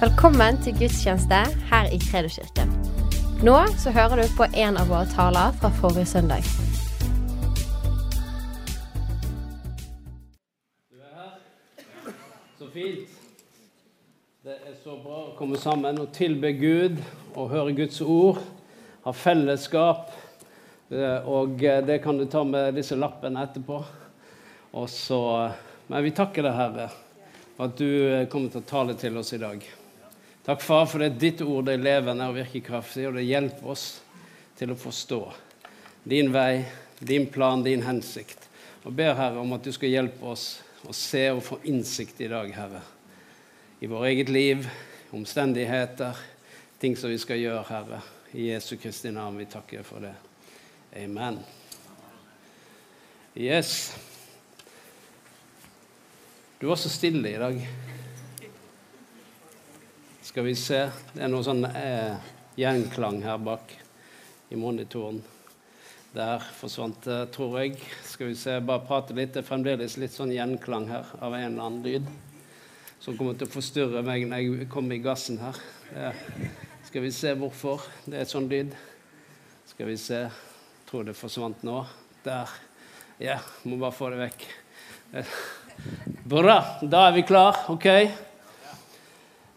Velkommen til gudstjeneste her i Kredoskirken. Nå så hører du på en av våre taler fra forrige søndag. Du er her. Så fint. Det er så bra å komme sammen og tilbe Gud og høre Guds ord. Ha fellesskap. Eh, Og eh, det kan du ta med disse lappene etterpå. Og så, men vi takker deg, Herre, for at du eh, kommer til å tale til oss i dag. Takk, Far, for det er ditt ord det er levende og virkekraftig, og det hjelper oss til å forstå din vei, din plan, din hensikt. Og ber, Herre, om at du skal hjelpe oss å se og få innsikt i dag, Herre. I vårt eget liv, omstendigheter, ting som vi skal gjøre, Herre. I Jesu Kristi navn vi takker for det. Amen. Yes. Du var så stille i dag. Skal vi se Det er noe sånn eh, gjenklang her bak i monitoren. Der forsvant det, tror jeg. Skal vi se, bare prate litt. Det er fremdeles litt sånn gjenklang her av en eller annen lyd som kommer til å forstyrre meg når jeg kommer i gassen her. Det, skal vi se hvorfor det er sånn lyd. Skal vi se. Tror det forsvant nå. Der. Ja, må bare få det vekk. Eh, Bra. Da er vi klar. OK?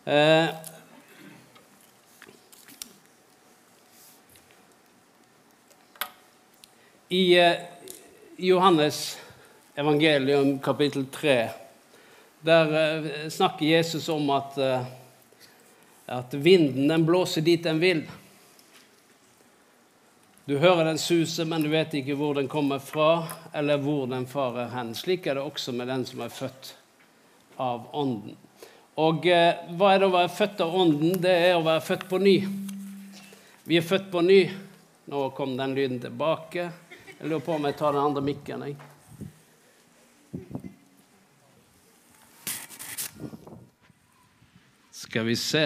Eh, I eh, Johannes evangelium kapittel 3 der eh, snakker Jesus om at, at vinden den blåser dit den vil. Du hører den suse, men du vet ikke hvor den kommer fra, eller hvor den farer hen. Slik er det også med den som er født av Ånden. Og eh, hva er det å være født av Ånden? Det er å være født på ny. Vi er født på ny. Nå kom den lyden tilbake. Jeg lurer på om jeg tar den andre mikken. Jeg. Skal vi se.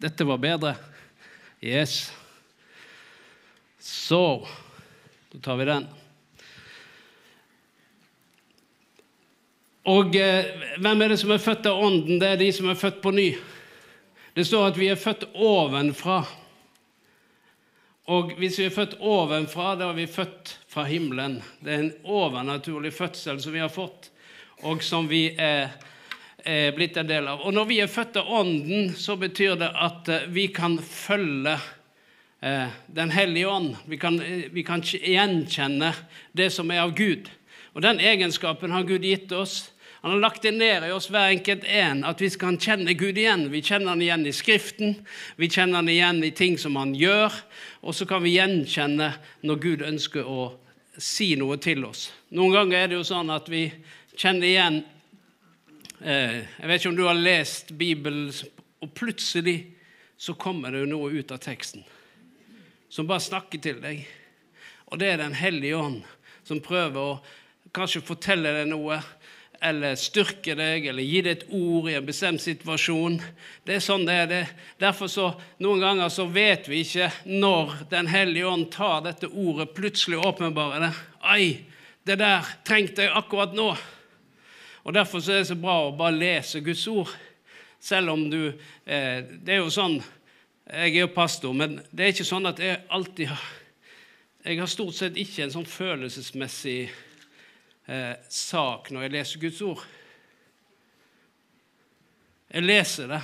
Dette var bedre. Yes. Så Da tar vi den. Og eh, hvem er det som er født av Ånden? Det er de som er født på ny. Det står at vi er født ovenfra. Og hvis vi er født ovenfra, da er vi født fra himmelen. Det er en overnaturlig fødsel som vi har fått, og som vi er, er blitt en del av. Og når vi er født av Ånden, så betyr det at eh, vi kan følge eh, Den hellige ånd. Vi kan, eh, vi kan gjenkjenne det som er av Gud. Og den egenskapen har Gud gitt oss. Han har lagt det ned i oss hver enkelt en, at vi kan kjenne Gud igjen. Vi kjenner han igjen i Skriften, vi kjenner han igjen i ting som han gjør, og så kan vi gjenkjenne når Gud ønsker å si noe til oss. Noen ganger er det jo sånn at vi kjenner igjen eh, Jeg vet ikke om du har lest Bibelen, og plutselig så kommer det jo noe ut av teksten som bare snakker til deg. Og det er Den hellige ånd som prøver å kanskje fortelle deg noe eller styrke deg, eller gi deg et ord i en bestemt situasjon. Det er sånn det er. det. Derfor så, Noen ganger så vet vi ikke når Den hellige ånd tar dette ordet, plutselig åpenbarer det. Ai, det der trengte jeg akkurat nå. Og Derfor så er det så bra å bare lese Guds ord. Selv om du eh, Det er jo sånn Jeg er jo pastor, men det er ikke sånn at jeg alltid har Jeg har stort sett ikke en sånn følelsesmessig eh, sak når jeg leser Guds ord. Jeg leser det.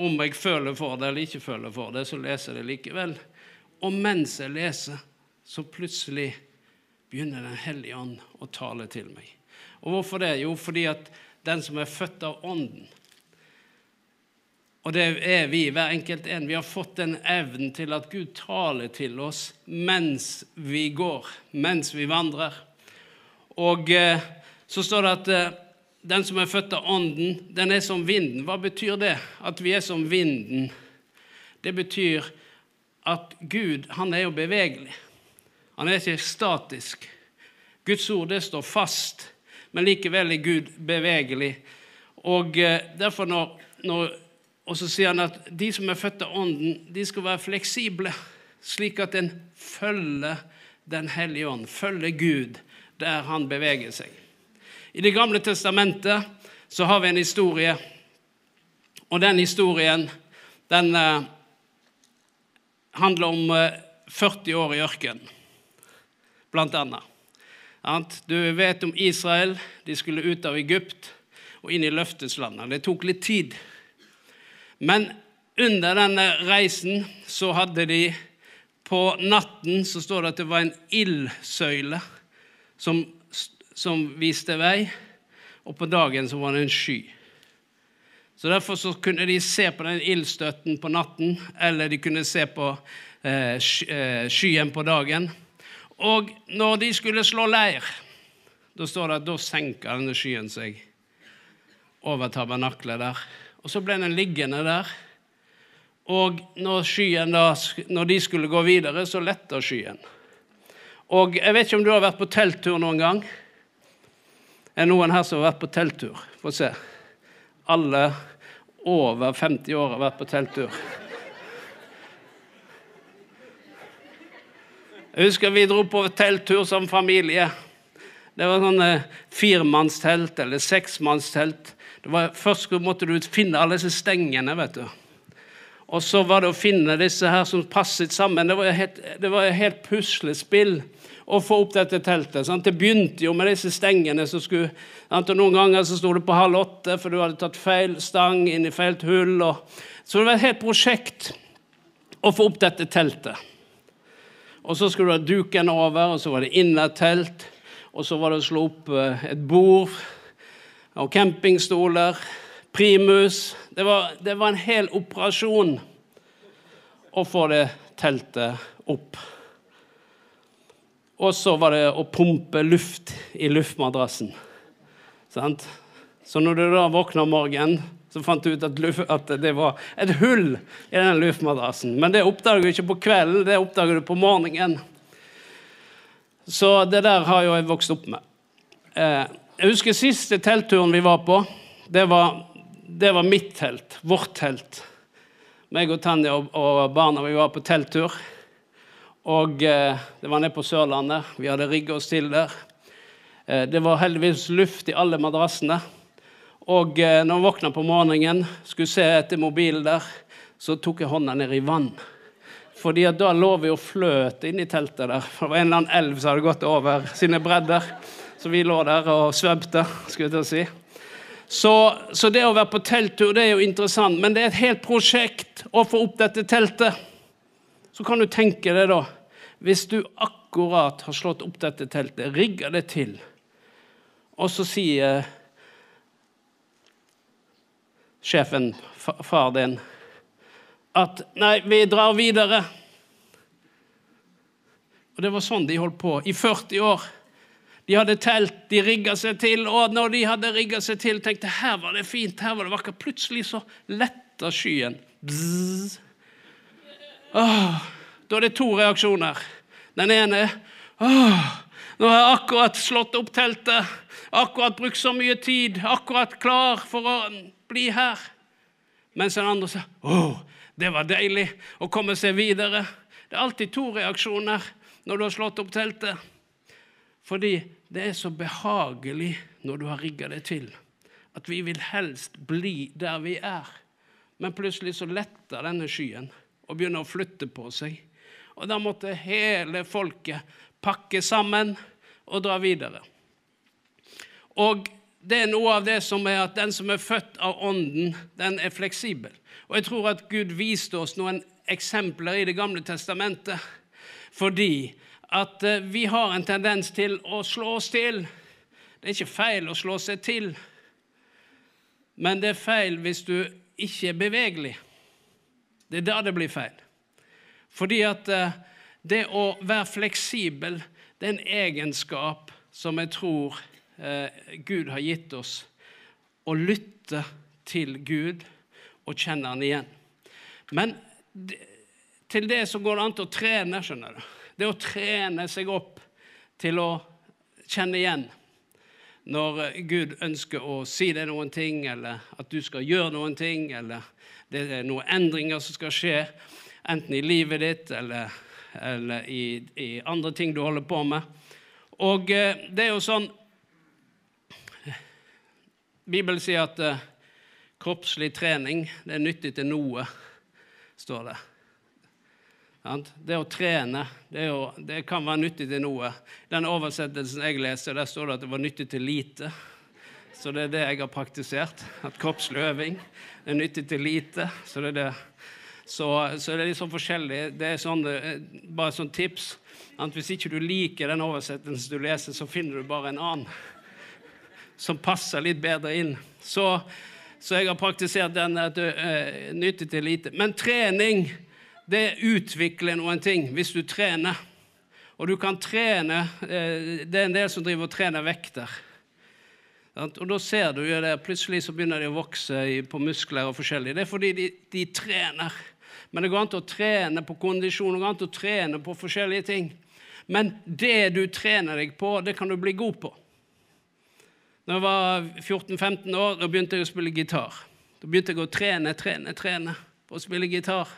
Om jeg føler for det eller ikke føler for det, så leser jeg det likevel. Og mens jeg leser, så plutselig begynner Den hellige ånd å tale til meg. Og hvorfor det? Jo, fordi at den som er født av Ånden Og det er vi, hver enkelt en. Vi har fått den evnen til at Gud taler til oss mens vi går, mens vi vandrer. Og eh, så står det at eh, den som er født av Ånden, den er som vinden. Hva betyr det? At vi er som vinden? Det betyr at Gud, han er jo bevegelig. Han er ikke statisk. Guds ord, det står fast, men likevel er Gud bevegelig. Og eh, derfor når, når Og så sier han at de som er født av Ånden, de skal være fleksible, slik at en følger Den hellige ånd, følger Gud der han beveger seg. I Det gamle testamentet så har vi en historie Og den historien, den eh, handler om eh, 40 år i ørkenen, blant annet. Du vet om Israel. De skulle ut av Egypt og inn i løfteslandet. Det tok litt tid. Men under denne reisen så hadde de På natten så står det at det var en ildsøyle som, som viste vei, og på dagen så var det en sky. Så Derfor så kunne de se på den ildstøtten på natten, eller de kunne se på eh, eh, skyen på dagen. Og når de skulle slå leir, da står det at da senka denne skyen seg over tabernaklet der. Og så ble den liggende der. Og når, skyen da, når de skulle gå videre, så letta skyen. Og jeg vet ikke om du har vært på telttur noen gang? Er det noen her som har vært på telttur? Få se. Alle over 50 år har vært på telttur. Jeg husker vi dro på telttur som familie. Det var sånn eh, firemannstelt eller seksmannstelt. Var, først måtte du finne alle disse stengene, vet du. Og så var det å finne disse her som passet sammen. Det var helt, det var et helt puslespill å få opp dette teltet. Sant? Det begynte jo med disse stengene som skulle sant? og Noen ganger så sto det på halv åtte, for du hadde tatt feil stang inn i feil hull. Og, så det var et helt prosjekt å få opp dette teltet. Og så skulle du ha duken over, og så var det innertelt. Og så var det å slå opp eh, et bord og campingstoler, primus. Det var, det var en hel operasjon å få det teltet opp. Og så var det å pumpe luft i luftmadrassen. Sant? Så når du da våkna om morgenen, så fant du ut at, at det var et hull i den luftmadrassen. Men det oppdager du ikke på kvelden, det oppdager du på morgenen. Så det der har jo jeg vokst opp med. Eh, jeg husker siste teltturen vi var på. Det var, det var mitt telt, vårt telt. Meg og Tanja og, og barna vi var på telttur. Og eh, det var nede på Sørlandet. Vi hadde rigga oss til der. Eh, det var heldigvis luft i alle madrassene. Og eh, når jeg våkna på morgenen, skulle se etter mobilen der, så tok jeg hånda ned i vann. Fordi at da lå vi og fløt inni teltet der. For det var en eller annen elv som hadde gått over sine bredder. Så vi lå der og svømte, skulle jeg til å si. Så, så det å være på telttur det er jo interessant, men det er et helt prosjekt å få opp dette teltet. Så kan du tenke deg, da, hvis du akkurat har slått opp dette teltet, rigga det til, og så sier sjefen, far din, at 'nei, vi drar videre'. Og det var sånn de holdt på i 40 år. De hadde telt, de rigga seg til, og når de hadde rigga seg til, tenkte her var det fint, her var det vakkert. Plutselig så letta skyen. Bzz. Åh, da er det to reaksjoner. Den ene er Åh, nå har jeg akkurat slått opp teltet, akkurat brukt så mye tid, akkurat klar for å bli her. Mens den andre sier Åh, det var deilig å komme seg videre. Det er alltid to reaksjoner når du har slått opp teltet. Fordi det er så behagelig når du har rigga det til, at vi vil helst bli der vi er. Men plutselig så letter denne skyen og begynner å flytte på seg. Og da måtte hele folket pakke sammen og dra videre. Og det er noe av det som er at den som er født av Ånden, den er fleksibel. Og jeg tror at Gud viste oss noen eksempler i Det gamle testamentet. Fordi at eh, vi har en tendens til å slå oss til. Det er ikke feil å slå seg til, men det er feil hvis du ikke er bevegelig. Det er da det blir feil. Fordi at eh, det å være fleksibel, det er en egenskap som jeg tror eh, Gud har gitt oss. Å lytte til Gud og kjenne Han igjen. Men til det så går det an til å trene, skjønner du. Det å trene seg opp til å kjenne igjen når eh, Gud ønsker å si deg noen ting, eller at du skal gjøre noen ting, eller det er noen endringer som skal skje, enten i livet ditt eller, eller i, i andre ting du holder på med. Og eh, det er jo sånn Bibelen sier at eh, kroppslig trening det er nyttig til noe, står det. Det å trene det, å, det, kan være nyttig til noe. Den oversettelsen jeg leser, der står det at det var nyttig til lite. Så det er det jeg har praktisert. At kroppslig øving er nyttig til lite. Så det er det. Så, så det er litt sånn forskjellig. Det er sånn, bare sånn tips at hvis ikke du liker den oversettelsen du leser, så finner du bare en annen som passer litt bedre inn. Så, så jeg har praktisert den at det er nyttig til lite. Men trening det utvikler noen ting hvis du trener. Og du kan trene eh, Det er en del som driver og trener vekter. Og da ser du jo det, plutselig så begynner de å vokse på muskler og forskjellig. Det er fordi de, de trener. Men det går an til å trene på kondisjon, går an til å trene på forskjellige ting. Men det du trener deg på, det kan du bli god på. Når jeg var 14-15 år, da begynte jeg å spille gitar. Da begynte jeg å trene, trene, trene på å spille gitar.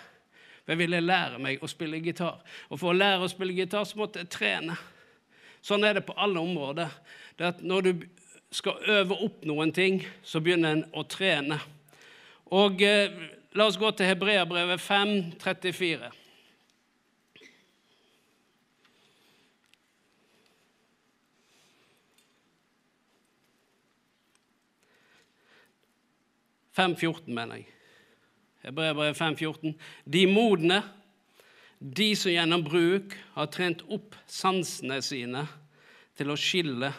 For jeg ville lære meg å spille gitar. Og for å lære å spille gitar så måtte jeg trene. Sånn er det på alle områder. Det at når du skal øve opp noen ting, så begynner en å trene. Og eh, la oss gå til Hebreabrevet 5, 34. Fem 14, mener jeg. Hebreerbrevet 5,14. De modne, de som gjennom bruk har trent opp sansene sine til å skille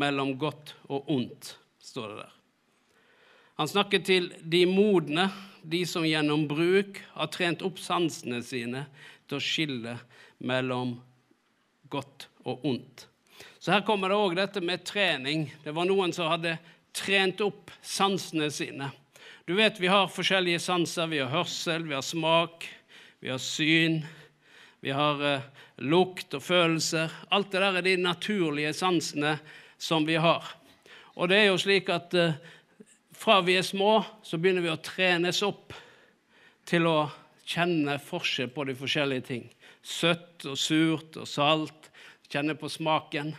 mellom godt og ondt, står det der. Han snakker til de modne, de som gjennom bruk har trent opp sansene sine til å skille mellom godt og ondt. Så her kommer det òg dette med trening. Det var noen som hadde trent opp sansene sine. Du vet, Vi har forskjellige sanser. Vi har hørsel, vi har smak, vi har syn. Vi har eh, lukt og følelser. Alt det der er de naturlige sansene som vi har. Og det er jo slik at eh, fra vi er små, så begynner vi å trenes opp til å kjenne forskjell på de forskjellige ting. Søtt og surt og salt. Kjenne på smaken.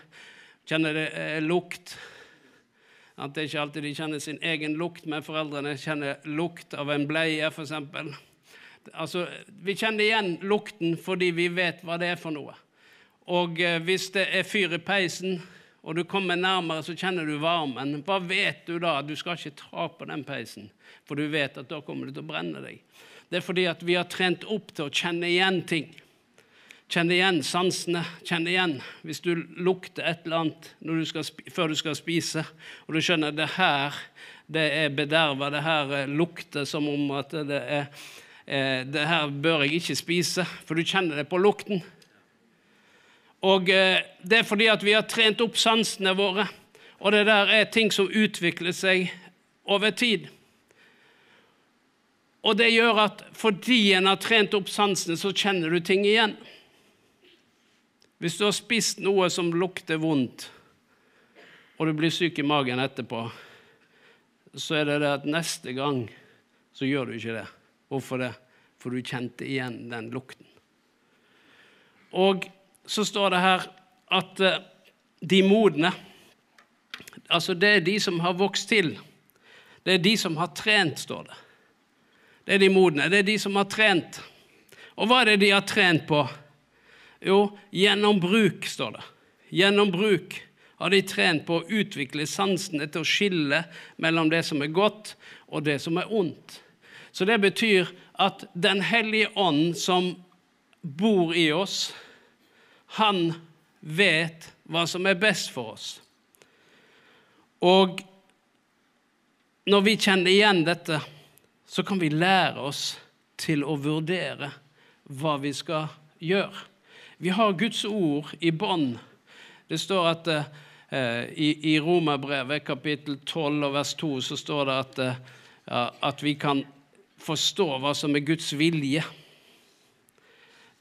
Kjenne det, eh, lukt. At det er ikke alltid de kjenner sin egen lukt, men foreldrene kjenner lukt av en bleie, f.eks. Altså, vi kjenner igjen lukten fordi vi vet hva det er for noe. Og eh, hvis det er fyr i peisen, og du kommer nærmere, så kjenner du varmen. Hva vet du da? Du skal ikke ta på den peisen, for du vet at da kommer det til å brenne deg. Det er fordi at vi har trent opp til å kjenne igjen ting. Kjenn igjen sansene. Kjenn igjen hvis du lukter et eller annet du før du skal spise, og du skjønner det her det er bederva, det her eh, lukter som om at det er eh, Det her bør jeg ikke spise, for du kjenner det på lukten. Og eh, det er fordi at vi har trent opp sansene våre, og det der er ting som utvikler seg over tid. Og det gjør at fordi en har trent opp sansene, så kjenner du ting igjen. Hvis du har spist noe som lukter vondt, og du blir syk i magen etterpå, så er det det at neste gang så gjør du ikke det. Hvorfor det? For du kjente igjen den lukten. Og så står det her at eh, de modne Altså, det er de som har vokst til. Det er de som har trent, står det. Det er de modne. Det er de som har trent. Og hva er det de har trent på? Jo, gjennom bruk, står det. Gjennom bruk har de trent på å utvikle sansene til å skille mellom det som er godt, og det som er ondt. Så det betyr at Den hellige ånd som bor i oss, han vet hva som er best for oss. Og når vi kjenner igjen dette, så kan vi lære oss til å vurdere hva vi skal gjøre. Vi har Guds ord i bånd. Det står at eh, i, i Romerbrevet kapittel 12 og vers 2 så står det at, eh, at vi kan forstå hva som er Guds vilje.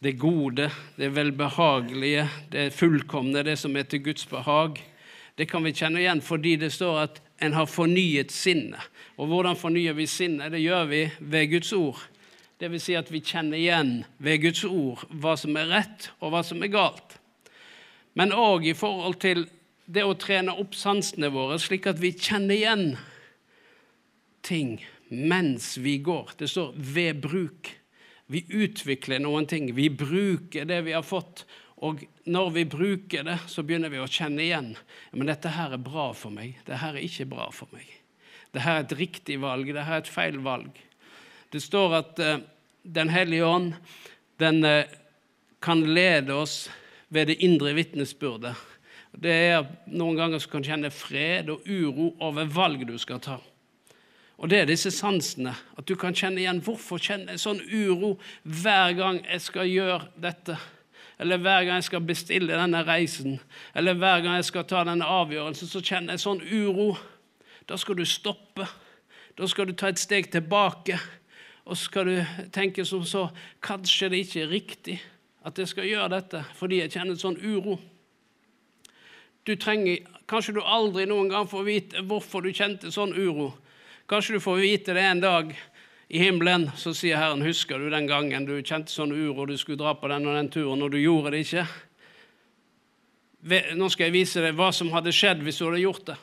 Det gode, det velbehagelige, det fullkomne, det som er til Guds behag. Det kan vi kjenne igjen fordi det står at en har fornyet sinnet. Og hvordan fornyer vi sinnet? Det gjør vi ved Guds ord. Dvs. Si at vi kjenner igjen ved Guds ord hva som er rett, og hva som er galt. Men òg i forhold til det å trene opp sansene våre, slik at vi kjenner igjen ting mens vi går. Det står 'ved bruk'. Vi utvikler noen ting. Vi bruker det vi har fått. Og når vi bruker det, så begynner vi å kjenne igjen. Men dette her er bra for meg. Dette er ikke bra for meg. Dette er et riktig valg. Dette er et feil valg. Det står at uh, Den hellige ånd den uh, kan lede oss ved det indre vitnesbyrdet. Det er noen ganger som kan kjenne fred og uro over valget du skal ta. Og det er disse sansene. At du kan kjenne igjen hvorfor kjenner jeg sånn uro hver gang jeg skal gjøre dette. Eller hver gang jeg skal bestille denne reisen, eller hver gang jeg skal ta denne avgjørelsen, så kjenner jeg sånn uro. Da skal du stoppe. Da skal du ta et steg tilbake. Og skal du tenke som så Kanskje det ikke er riktig at jeg skal gjøre dette fordi jeg kjenner sånn uro. Du trenger, Kanskje du aldri noen gang får vite hvorfor du kjente sånn uro. Kanskje du får vite det en dag i himmelen. Så sier Herren, 'Husker du den gangen du kjente sånn uro, du skulle dra på den og den turen, og du gjorde det ikke?' Nå skal jeg vise deg hva som hadde skjedd hvis du hadde gjort det.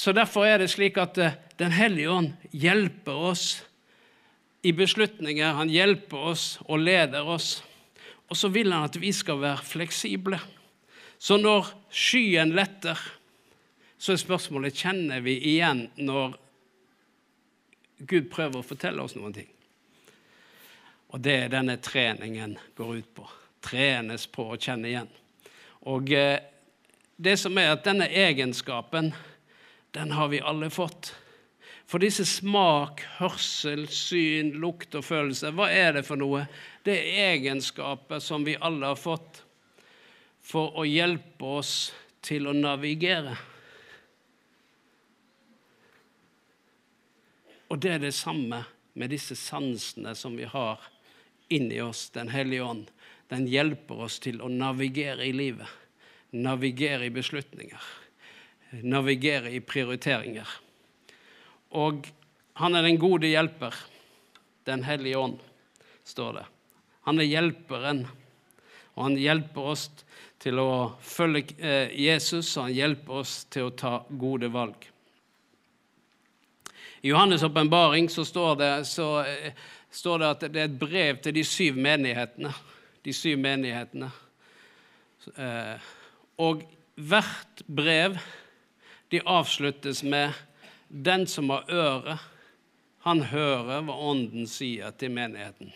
Så Derfor er det slik at eh, Den hellige ånd hjelper oss i beslutninger. Han hjelper oss og leder oss. Og så vil han at vi skal være fleksible. Så når skyen letter, så er spørsmålet kjenner vi igjen når Gud prøver å fortelle oss noen ting. Og det er denne treningen går ut på. Trenes på å kjenne igjen. Og eh, det som er at denne egenskapen, den har vi alle fått. For disse smak, hørsel, syn, lukt og følelse, hva er det for noe? Det er egenskaper som vi alle har fått for å hjelpe oss til å navigere. Og det er det samme med disse sansene som vi har inni oss, Den hellige ånd. Den hjelper oss til å navigere i livet. Navigere i beslutninger. Navigere i prioriteringer. Og han er den gode hjelper. Den hellige ånd, står det. Han er hjelperen, og han hjelper oss til å følge eh, Jesus, og han hjelper oss til å ta gode valg. I Johannes' åpenbaring så, så eh, står det at det er et brev til de syv menighetene. De syv menighetene. Eh, og hvert brev de avsluttes med 'Den som har øre, han hører hva Ånden sier til menigheten'.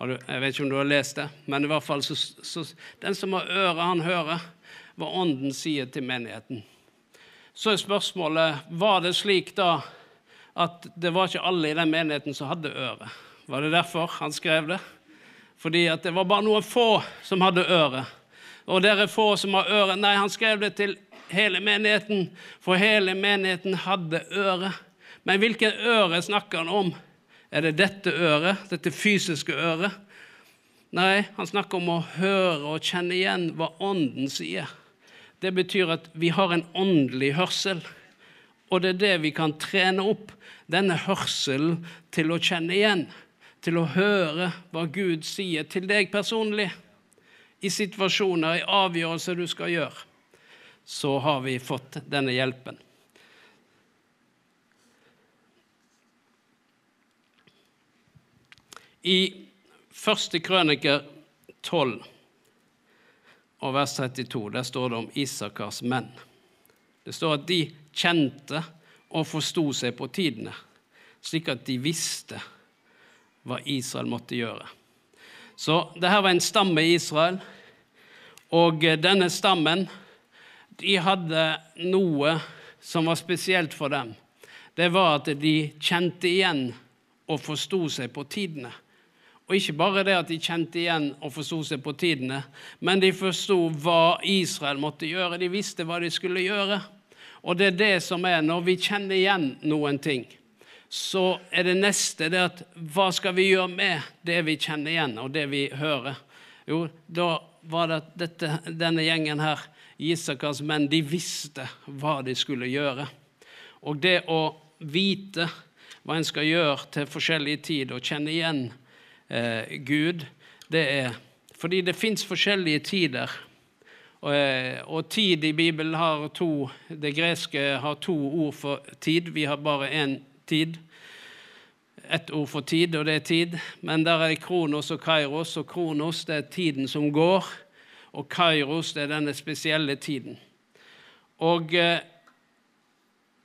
Du, jeg vet ikke om du har lest det, men i hvert fall så, så den som har øre, han hører hva Ånden sier til menigheten. Så er spørsmålet var det slik da at det var ikke alle i den menigheten som hadde øre. Var det derfor han skrev det? Fordi at det var bare noen få som hadde øre. Og dere få som har øre Nei, han skrev det til hele menigheten, for hele menigheten hadde øre. Men hvilket øre snakker han om? Er det dette øret, dette fysiske øret? Nei, han snakker om å høre og kjenne igjen hva Ånden sier. Det betyr at vi har en åndelig hørsel. Og det er det vi kan trene opp, denne hørselen til å kjenne igjen. Til å høre hva Gud sier til deg personlig. I situasjoner, i avgjørelser du skal gjøre. Så har vi fått denne hjelpen. I første krøniker 12 og vers 32 der står det om Isakars menn. Det står at de kjente og forsto seg på tidene, slik at de visste hva Israel måtte gjøre. Så dette var en stamme i Israel, og denne stammen de hadde noe som var spesielt for dem. Det var at de kjente igjen og forsto seg på tidene. Og ikke bare det at de kjente igjen og forsto seg på tidene, men de forsto hva Israel måtte gjøre. De visste hva de skulle gjøre. Og det er det som er når vi kjenner igjen noen ting, så er det neste det at hva skal vi gjøre med det vi kjenner igjen, og det vi hører? Jo, da var det at denne gjengen her, Isakars menn, de visste hva de skulle gjøre. Og det å vite hva en skal gjøre til forskjellig tid, og kjenne igjen eh, Gud, det er fordi det fins forskjellige tider Og, eh, og tid i Bibelen har to Det greske har to ord for tid. Vi har bare én tid. Ett ord for tid, og det er tid. Men der er kronos og kairos. Og kronos det er tiden som går, og kairos det er denne spesielle tiden. Og eh,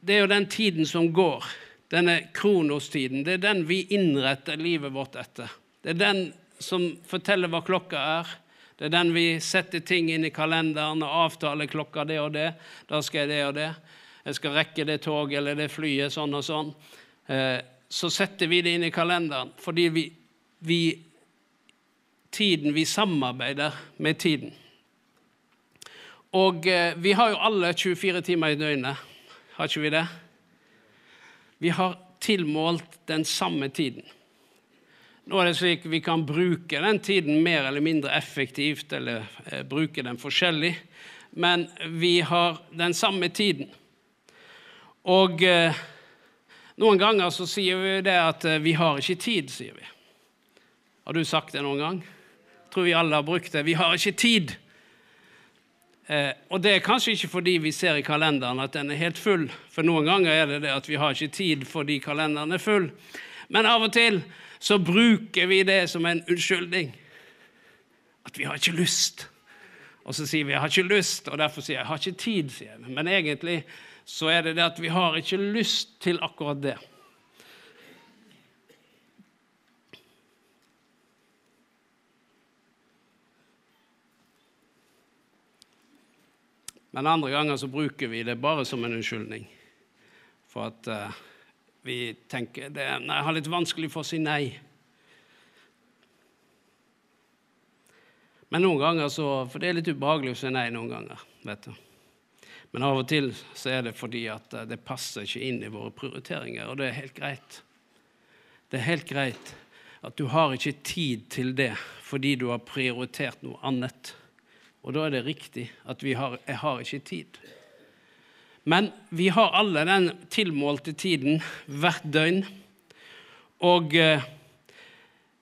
det er jo den tiden som går, denne kronostiden. Det er den vi innretter livet vårt etter. Det er den som forteller hva klokka er. Det er den vi setter ting inn i kalenderen og avtaler klokka det og det. Da skal jeg det og det. Jeg skal rekke det toget eller det flyet sånn og sånn. Eh, så setter vi det inn i kalenderen fordi vi, vi Tiden Vi samarbeider med tiden. Og eh, vi har jo alle 24 timer i døgnet, har ikke vi det? Vi har tilmålt den samme tiden. Nå er det slik Vi kan bruke den tiden mer eller mindre effektivt, eller eh, bruke den forskjellig, men vi har den samme tiden. Og eh, noen ganger så sier vi det at eh, vi har ikke tid, sier vi. Har du sagt det noen gang? Tror vi alle har brukt det. Vi har ikke tid. Eh, og det er kanskje ikke fordi vi ser i kalenderen at den er helt full, for noen ganger er det det at vi har ikke tid fordi kalenderen er full. Men av og til så bruker vi det som en unnskyldning. At vi har ikke lyst. Og så sier vi 'jeg har ikke lyst', og derfor sier jeg 'jeg har ikke tid'. sier jeg. Men egentlig så er det det at vi har ikke lyst til akkurat det. Men andre ganger så bruker vi det bare som en unnskyldning for at uh, vi tenker det, nei, har litt vanskelig for å si nei. Men noen ganger så, For det er litt ubehagelig å si nei noen ganger. vet du. Men av og til så er det fordi at eh, det passer ikke inn i våre prioriteringer, og det er helt greit. Det er helt greit at du har ikke tid til det fordi du har prioritert noe annet. Og da er det riktig at vi har, jeg har ikke tid. Men vi har alle den tilmålte tiden hvert døgn. Og eh,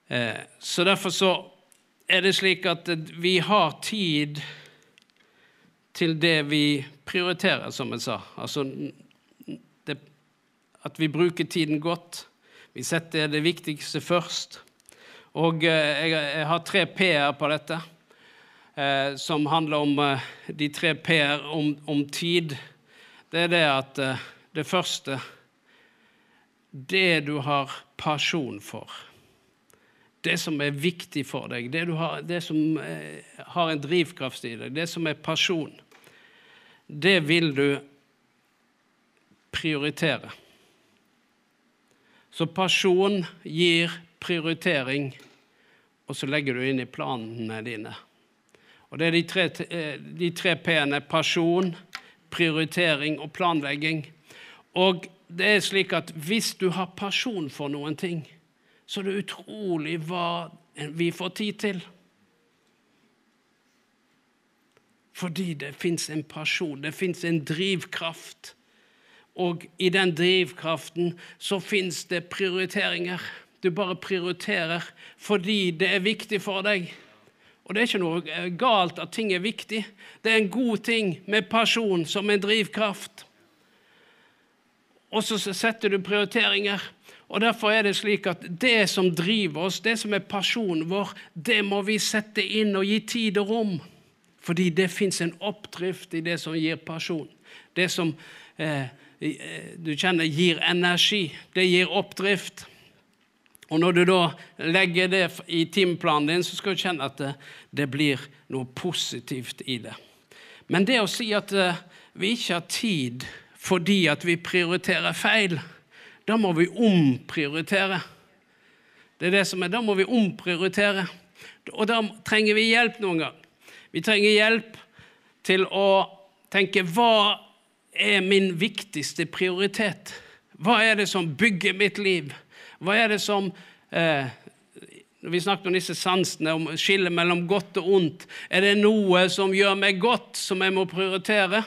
eh, Så derfor så er det slik at vi har tid til det vi prioriterer, som jeg sa. Altså det, at vi bruker tiden godt. Vi setter det viktigste først. Og eh, jeg, jeg, har tre P-er på dette, eh, som handler om eh, de tre P-er om, om tid det er det at eh, det første Det du har pasjon for, det som er viktig for deg, det, har, det som eh, har en drivkraft i deg, det som er pasjon, det vil du prioritere. Så pasjon gir prioritering, og så legger du inn i planene dine. Og det er de tre, eh, de tre p-ene pasjon, prioritering og planlegging. Og det er slik at hvis du har pasjon for noen ting, så er det utrolig hva vi får tid til. Fordi det fins en pasjon, det fins en drivkraft. Og i den drivkraften så fins det prioriteringer. Du bare prioriterer fordi det er viktig for deg. Og det er ikke noe eh, galt at ting er viktig. Det er en god ting med pasjon som en drivkraft. Og så setter du prioriteringer. Og Derfor er det slik at det som driver oss, det som er pasjonen vår, det må vi sette inn og gi tid og rom. Fordi det fins en oppdrift i det som gir pasjon. Det som eh, eh du kjenner gir energi. Det gir oppdrift. Og når du da legger det i timeplanen din, så skal du kjenne at det, det, blir noe positivt i det. Men det å si at uh, vi ikke har tid fordi at vi prioriterer feil, da må vi omprioritere. Det er det som er, Da må vi omprioritere. Og da trenger vi hjelp noen gang. Vi trenger hjelp til å tenke hva er min viktigste prioritet? Hva er det som bygger mitt liv? Hva er det som eh, Vi snakket om disse sansene, om skillet mellom godt og ondt. Er det noe som gjør meg godt, som jeg må prioritere?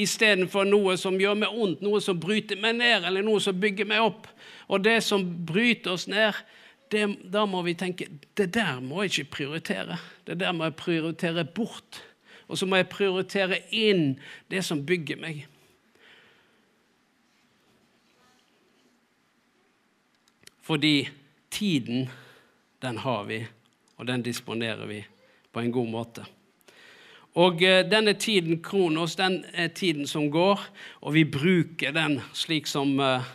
Istedenfor noe som gjør meg ondt, noe som bryter meg ned, eller noe som bygger meg opp. Og det som bryter oss ned, det, da må vi tenke det der må jeg ikke prioritere. Det der må jeg prioritere bort. Og så må jeg prioritere inn det som bygger meg. Fordi tiden, den har vi, og den disponerer vi på en god måte. Og eh, denne tiden, kronos, den er tiden som går, og vi bruker den slik som eh,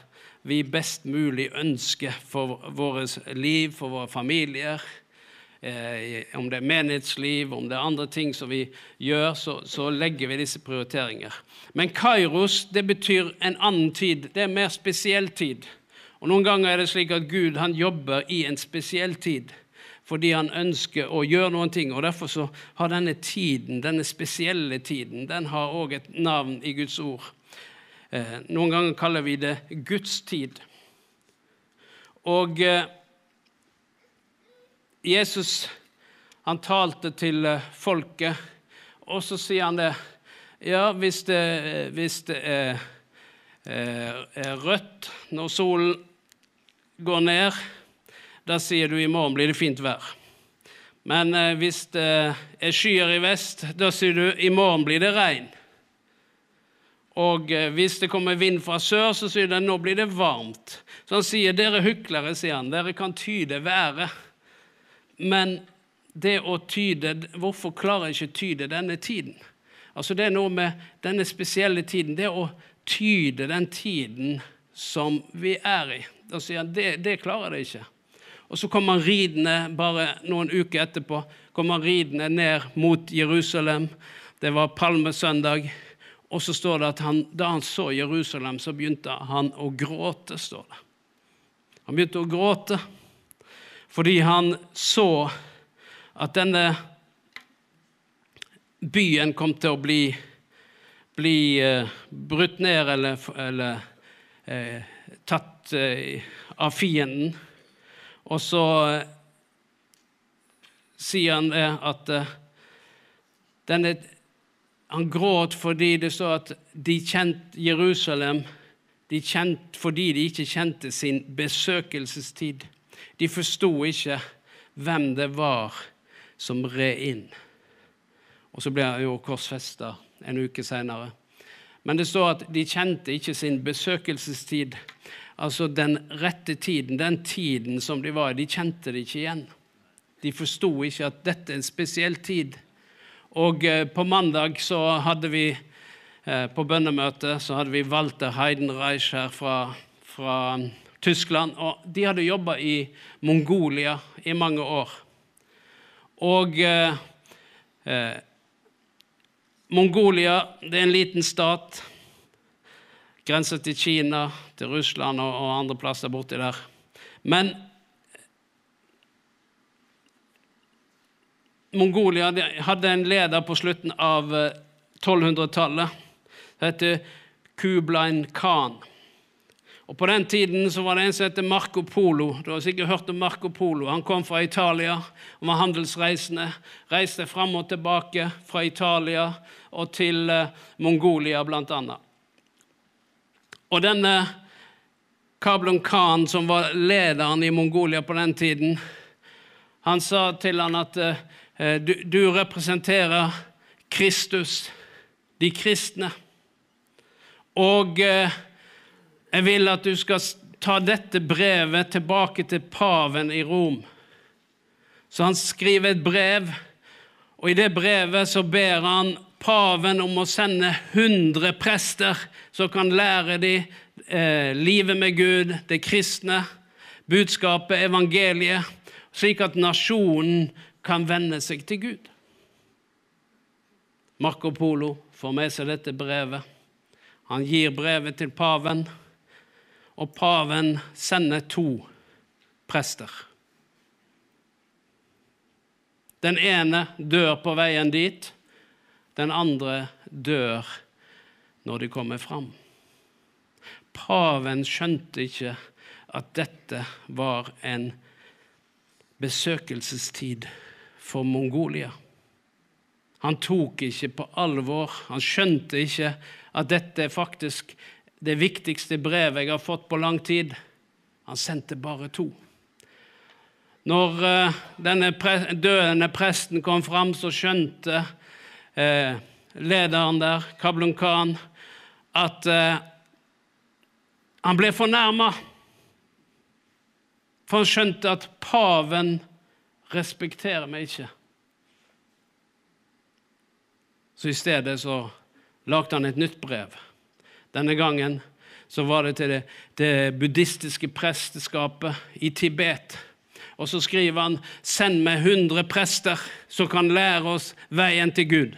vi best mulig ønsker for vårt liv, for våre familier. Eh, om det er menighetsliv, om det er andre ting som vi gjør, så, så legger vi disse prioriteringer. Men kairos det betyr en annen tid. Det er en mer spesiell tid. Og Noen ganger er det slik at Gud han jobber i en spesiell tid fordi han ønsker å gjøre noen ting. og Derfor så har denne tiden, denne spesielle tiden den har òg et navn i Guds ord. Eh, noen ganger kaller vi det Guds tid. Og eh, Jesus han talte til eh, folket, og så sier han det Ja, hvis det, hvis det er, er rødt når solen går ned, da sier du i morgen blir det fint vær. Men eh, hvis det er skyer i vest, da sier du i morgen blir det regn. Og eh, hvis det kommer vind fra sør, så sier den nå blir det varmt. Så han sier dere hyklere, sier han, dere kan tyde været. Men det å tyde Hvorfor klarer jeg ikke å tyde denne tiden? Altså Det er noe med denne spesielle tiden. Det å tyde den tiden som vi er i. Da sier han det, det klarer de ikke. Og så kommer han ridende bare noen uker etterpå kommer han ridende ned mot Jerusalem. Det var palmesøndag. Og så står det at han, da han så Jerusalem, så begynte han å gråte. står det. Han begynte å gråte fordi han så at denne byen kom til å bli, bli uh, brutt ned eller, eller uh, tatt uh, av fienden. Og så sier han det at denne, Han gråt fordi det står at de kjente Jerusalem de kjent, fordi de ikke kjente sin besøkelsestid. De forsto ikke hvem det var som red inn. Og så ble han jo korsfesta en uke seinere. Men det står at de kjente ikke sin besøkelsestid. Altså den rette tiden, den tiden som de var i. De kjente det ikke igjen. De forsto ikke at dette er en spesiell tid. Og eh, på mandag så hadde vi eh, på bønnemøtet så hadde vi Walter Heidenreich her fra, fra Tyskland. Og de hadde jobba i Mongolia i mange år. Og eh, eh, Mongolia det er en liten stat. Grenser til Kina, til Russland og, og andre plasser borti der. Men Mongolia hadde en leder på slutten av 1200-tallet. Eh, heter Kublain Khan. Og På den tiden så var det en som heter Marco Polo. Du har sikkert hørt om Marco Polo. Han kom fra Italia og var handelsreisende. Reiste fram og tilbake fra Italia og til uh, Mongolia, blant annet. Og denne Kablon Khan, som var lederen i Mongolia på den tiden, han sa til han at uh, du, du representerer Kristus, de kristne. Og uh, jeg vil at du skal ta dette brevet tilbake til paven i Rom. Så han skriver et brev, og i det brevet så ber han paven om å sende 100 prester som kan lære dem eh, livet med Gud, det kristne, budskapet, evangeliet, slik at nasjonen kan vende seg til Gud. Marco Polo får med seg dette brevet. Han gir brevet til paven og paven sender to prester. Den ene dør på veien dit, den andre dør når de kommer fram. Paven skjønte ikke at dette var en besøkelsestid for Mongolia. Han tok ikke på alvor, han skjønte ikke at dette faktisk det viktigste brevet jeg har fått på lang tid. Han sendte bare to. Når uh, denne døende presten kom fram, så skjønte eh, lederen der, Kablun Khan, at eh, han ble fornærma. For han skjønte at paven respekterer meg ikke. Så i stedet så lagde han et nytt brev. Denne gangen så var det til det, det buddhistiske presteskapet i Tibet. Og så skriver han 'Send meg 100 prester som kan lære oss veien til Gud'.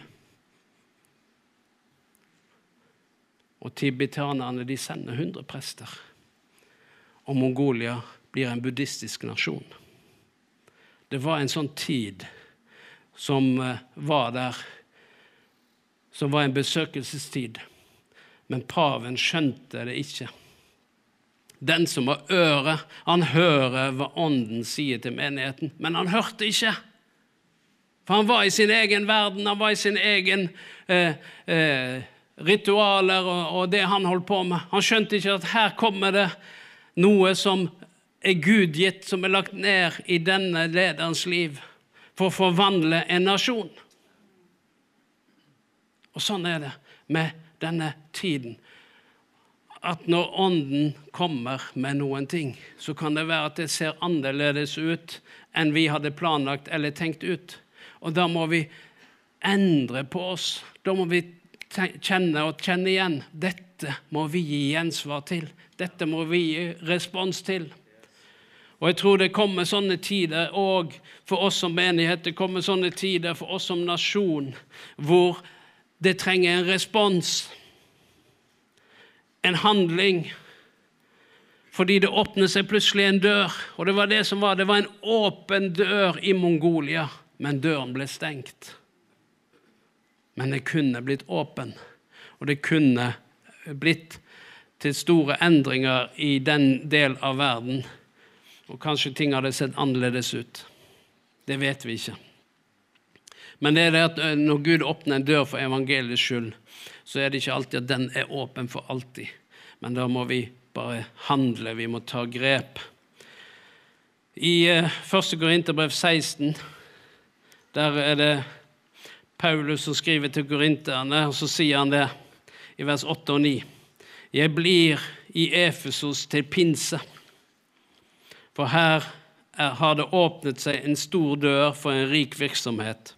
Og tibetanerne de sender 100 prester. Og Mongolia blir en buddhistisk nasjon. Det var en sånn tid som eh, var der, som var en besøkelsestid. Men paven skjønte det ikke. Den som har øre, han hører hva Ånden sier til menigheten, men han hørte ikke. For han var i sin egen verden, han var i sin egen eh, eh, ritualer og, og, det han holdt på med. Han skjønte ikke at her kommer det noe som er Gud gitt, som er lagt ned i denne lederens liv for å forvandle en nasjon. Og sånn er det med denne tiden. At når Ånden kommer med noen ting, så kan det være at det ser annerledes ut enn vi hadde planlagt eller tenkt ut. Og da må vi endre på oss. Da må vi kjenne og kjenne igjen. Dette må vi gi gjensvar til. Dette må vi gi respons til. Og jeg tror det kommer sånne tider òg for oss som menighet, det kommer sånne tider for oss som nasjon, hvor det trenger en respons, en handling. Fordi det åpner seg plutselig en dør, og det var det som var. Det var en åpen dør i Mongolia, men døren ble stengt. Men det kunne blitt åpen, og det kunne blitt til store endringer i den del av verden. Og kanskje ting hadde sett annerledes ut. Det vet vi ikke. Men det er det at eh, når Gud åpner en dør for evangeliets skyld, så er det ikke alltid at den er åpen for alltid. Men da må vi bare handle, vi må ta grep. I 1. Eh, Korinterbrev 16 der er det Paulus som skriver til korinterne, og så sier han det i vers 8 og 9. Jeg blir i Efesos til pinse, for her er, har det åpnet seg en stor dør for en rik virksomhet.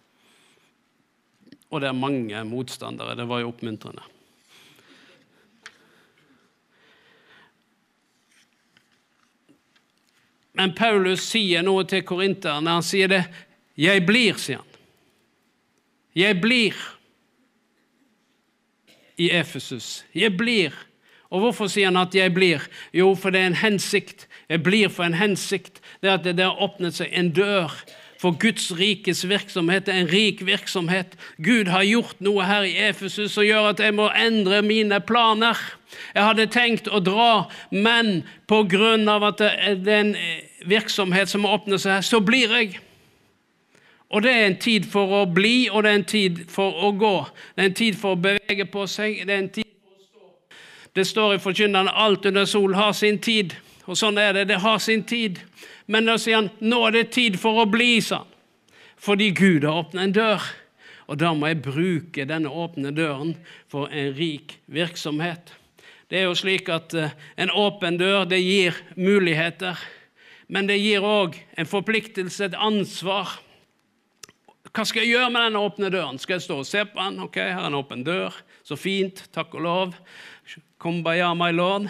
Og det er mange motstandere. Det var jo oppmuntrende. Men Paulus sier noe til korinterne. Han sier det 'Jeg blir', sier han. Jeg blir i Efesus. Jeg blir. Og hvorfor sier han at 'jeg blir'? Jo, for det er en hensikt. Jeg blir for en hensikt. Det er at det har åpnet seg en dør for Guds rikes virksomhet. Er en rik virksomhet. Gud har gjort noe her i Efesus som gjør at jeg må endre mine planer. Jeg hadde tenkt å dra, men pga. at det er en virksomhet som åpner seg så blir jeg. Og det er en tid for å bli, og det er en tid for å gå. Det er en tid for å bevege på seg. Det er en tid for å stå. Det står i Forkynneren alt under sol har sin tid. Og sånn er det. Det har sin tid. Men da sier han nå er det tid for å bli, sa han. Fordi Gud har åpnet en dør. Og da må jeg bruke denne åpne døren for en rik virksomhet. Det er jo slik at eh, en åpen dør det gir muligheter, men det gir òg en forpliktelse, et ansvar. Hva skal jeg gjøre med den åpne døren? Skal jeg stå og se på den? Ok, her er en åpen dør. Så fint. Takk og lov. Kumbaya, my lord.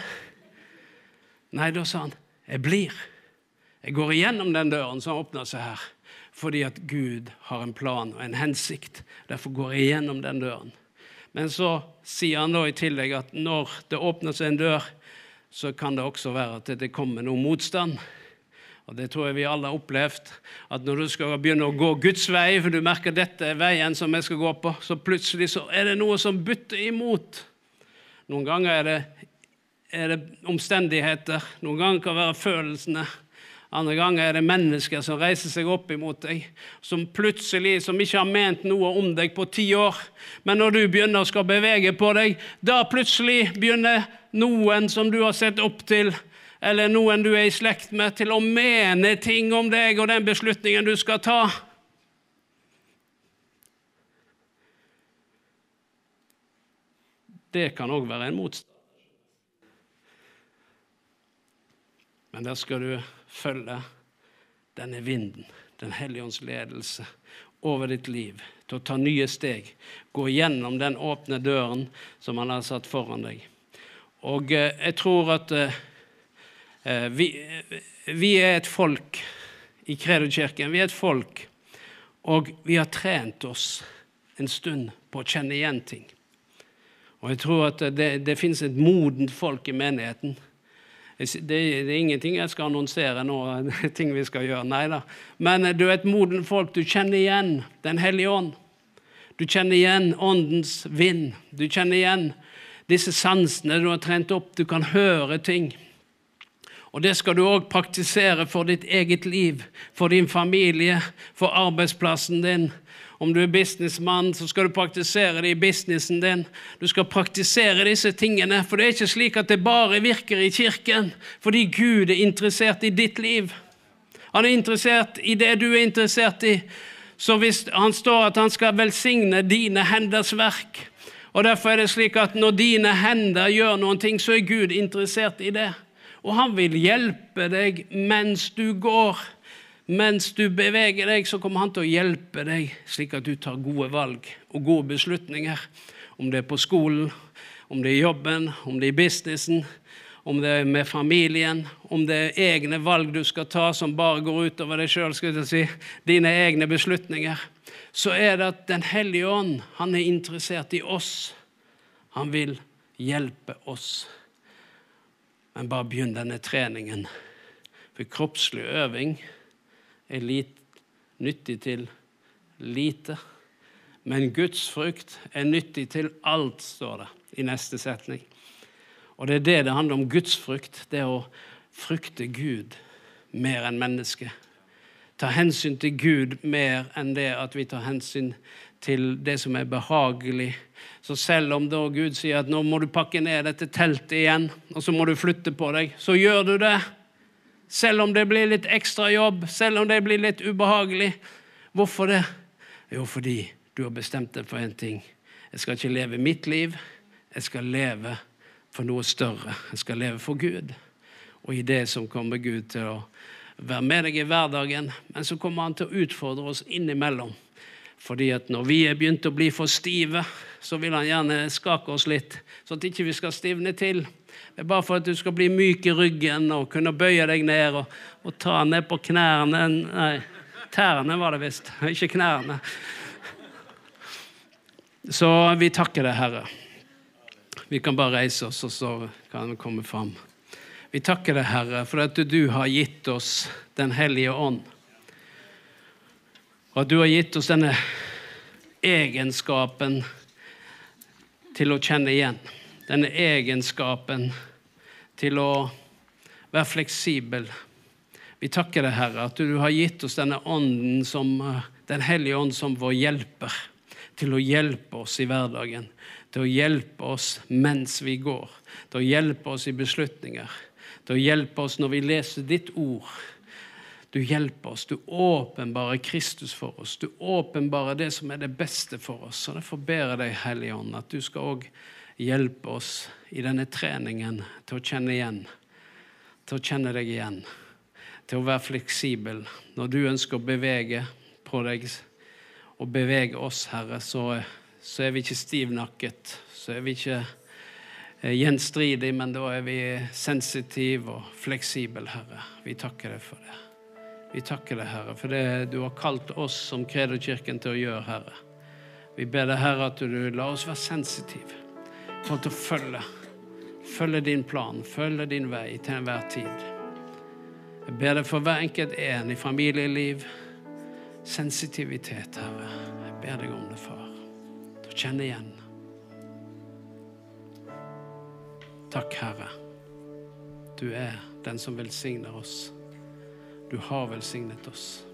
Nei, da sa han, jeg blir. Jeg går igjennom den døren som åpner seg her, fordi at Gud har en plan og en hensikt. Derfor går jeg igjennom den døren. Men så sier han da i tillegg at når det åpner seg en dør, så kan det også være at det kommer noe motstand. Og Det tror jeg vi alle har opplevd. At når du skal begynne å gå Guds vei, for du merker dette er veien som jeg skal gå på, så plutselig så er det noe som butter imot. Noen ganger er det, er det omstendigheter, noen ganger kan det være følelsene. Andre ganger er det mennesker som reiser seg opp imot deg, som plutselig, som ikke har ment noe om deg på ti år. Men når du begynner å skal bevege på deg, da plutselig begynner noen som du har sett opp til, eller noen du er i slekt med, til å mene ting om deg og den beslutningen du skal ta. det kan òg være en motstand. Men der skal du følge denne vinden, Den hellige ånds ledelse, over ditt liv til å ta nye steg. Gå gjennom den åpne døren som han har satt foran deg. Og eh, jeg tror at eh, eh vi, vi, er et folk i Kredokirken. Vi er et folk, og vi har trent oss en stund på å kjenne igjen ting. Og jeg tror at det, det finnes et modent folk i menigheten det, det, er ingenting jeg skal annonsere nå, ting vi skal gjøre. Nei da. Men eh, du er et moden folk. Du kjenner igjen Den hellige ånd. Du kjenner igjen åndens vind. Du kjenner igjen disse sansene du har trent opp. Du kan høre ting. Og det skal du òg praktisere for ditt eget liv, for din familie, for arbeidsplassen din, om du er businessmann, så skal du praktisere det i businessen din. Du skal praktisere disse tingene, for det er ikke slik at det bare virker i kirken fordi Gud er interessert i ditt liv. Han er interessert i det du er interessert i. Så hvis han står at han skal velsigne dine henders verk, og Derfor er det slik at når dine hender gjør noen ting, så er Gud interessert i det. Og han vil hjelpe deg mens du går. Mens du beveger deg, så kommer han til å hjelpe deg, slik at du tar gode valg og gode beslutninger. Om det er på skolen, om det er i jobben, om det er i businessen, om det er med familien, om det er egne valg du skal ta som bare går utover deg sjøl, si, dine egne beslutninger, så er det at Den hellige ånd han er interessert i oss. Han vil hjelpe oss. Men bare begynn denne treningen. For kroppslig øving er lit, nyttig til lite. Men Guds frukt er nyttig til alt, står det i neste setning. Og det er det det handler om. Guds frukt. Det er å frykte Gud mer enn mennesket. Ta hensyn til Gud mer enn det at vi tar hensyn til det som er behagelig. Så selv om da Gud sier at nå må du pakke ned dette teltet igjen, og så må du flytte på deg, så gjør du det. Selv om det blir litt ekstra jobb, selv om det blir litt ubehagelig. Hvorfor det? Jo, fordi du har bestemt deg for én ting. Jeg skal ikke leve mitt liv, jeg skal leve for noe større. Jeg skal leve for Gud. Og i det som kommer Gud til å være med deg i hverdagen, men så kommer han til å utfordre oss innimellom. Fordi at når vi er begynt å bli for stive, så vil han gjerne skake oss litt, sånn at ikke vi skal stivne til. Det er bare for at du skal bli myk i ryggen og kunne bøye deg ned og, og ta ned på knærne Nei, tærne var det visst, ikke knærne. Så vi takker deg, Herre. Vi kan bare reise oss, og så kan vi komme fram. Vi takker deg, Herre, for at du har gitt oss Den hellige ånd. Og at du har gitt oss denne egenskapen til å kjenne igjen denne egenskapen til å være fleksibel. Vi takker deg, Herre, at du har gitt oss denne ånden som, eh, Den hellige ånd som vår hjelper, til å hjelpe oss i hverdagen. Til å hjelpe oss mens vi går. Til å hjelpe oss i beslutninger. Til å hjelpe oss når vi leser ditt ord. Du hjelper oss, du åpenbarer Kristus for oss. Du åpenbarer det som er det beste for oss. Og Derfor ber jeg deg, Hellige Ånd, at du skal også hjelpe oss i denne treningen til å kjenne igjen, til å kjenne deg igjen, til å være fleksibel. Når du ønsker å bevege på deg og bevege oss, Herre, så, så er vi ikke stivnakket. Så er vi ikke gjenstridig, men da er vi sensitive og fleksible, Herre. Vi takker deg for det. Vi takker deg, Herre, for det du har kalt oss som Kredokirken til å gjøre, Herre. Vi ber deg, Herre, at du lar oss være sensitive for å følge. Følge din plan, følge din vei til enhver tid. Jeg ber deg for hver enkelt en i familieliv. Sensitivitet, Herre. Jeg ber deg om det, far. Å kjenne igjen. Takk, Herre. Du er den som velsigner oss. Du har velsignet oss.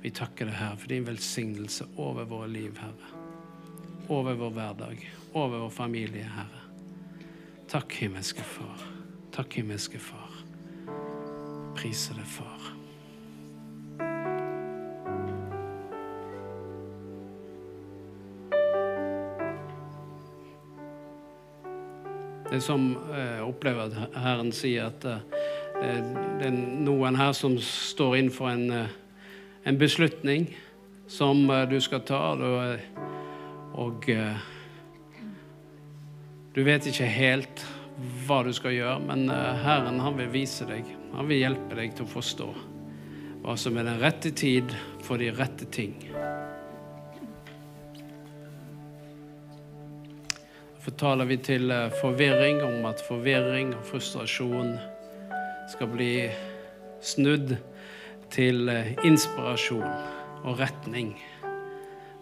Vi takker deg, Herre, for din velsignelse over våre liv, Herre. Over vår hverdag over vår familie, Herre. Takk, himmelske Far. Takk, himmelske Far. Priser deg, Far. Det er som jeg opplever at Herren sier at det er noen her som står innenfor en, en beslutning som du skal ta, og du vet ikke helt hva du skal gjøre, men Herren han vil vise deg. Han vil hjelpe deg til å forstå hva som er den rette tid for de rette ting. fortaler vi til forvirring om at forvirring og frustrasjon skal bli snudd til inspirasjon og retning.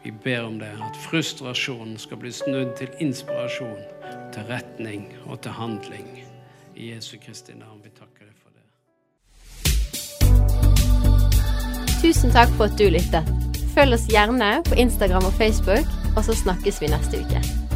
Vi ber om det, at frustrasjonen skal bli snudd til inspirasjon, til retning og til handling. I Jesu Kristi navn, vi takker deg for det. Tusen takk for at du lyttet. Følg oss gjerne på Instagram og Facebook, og så snakkes vi neste uke.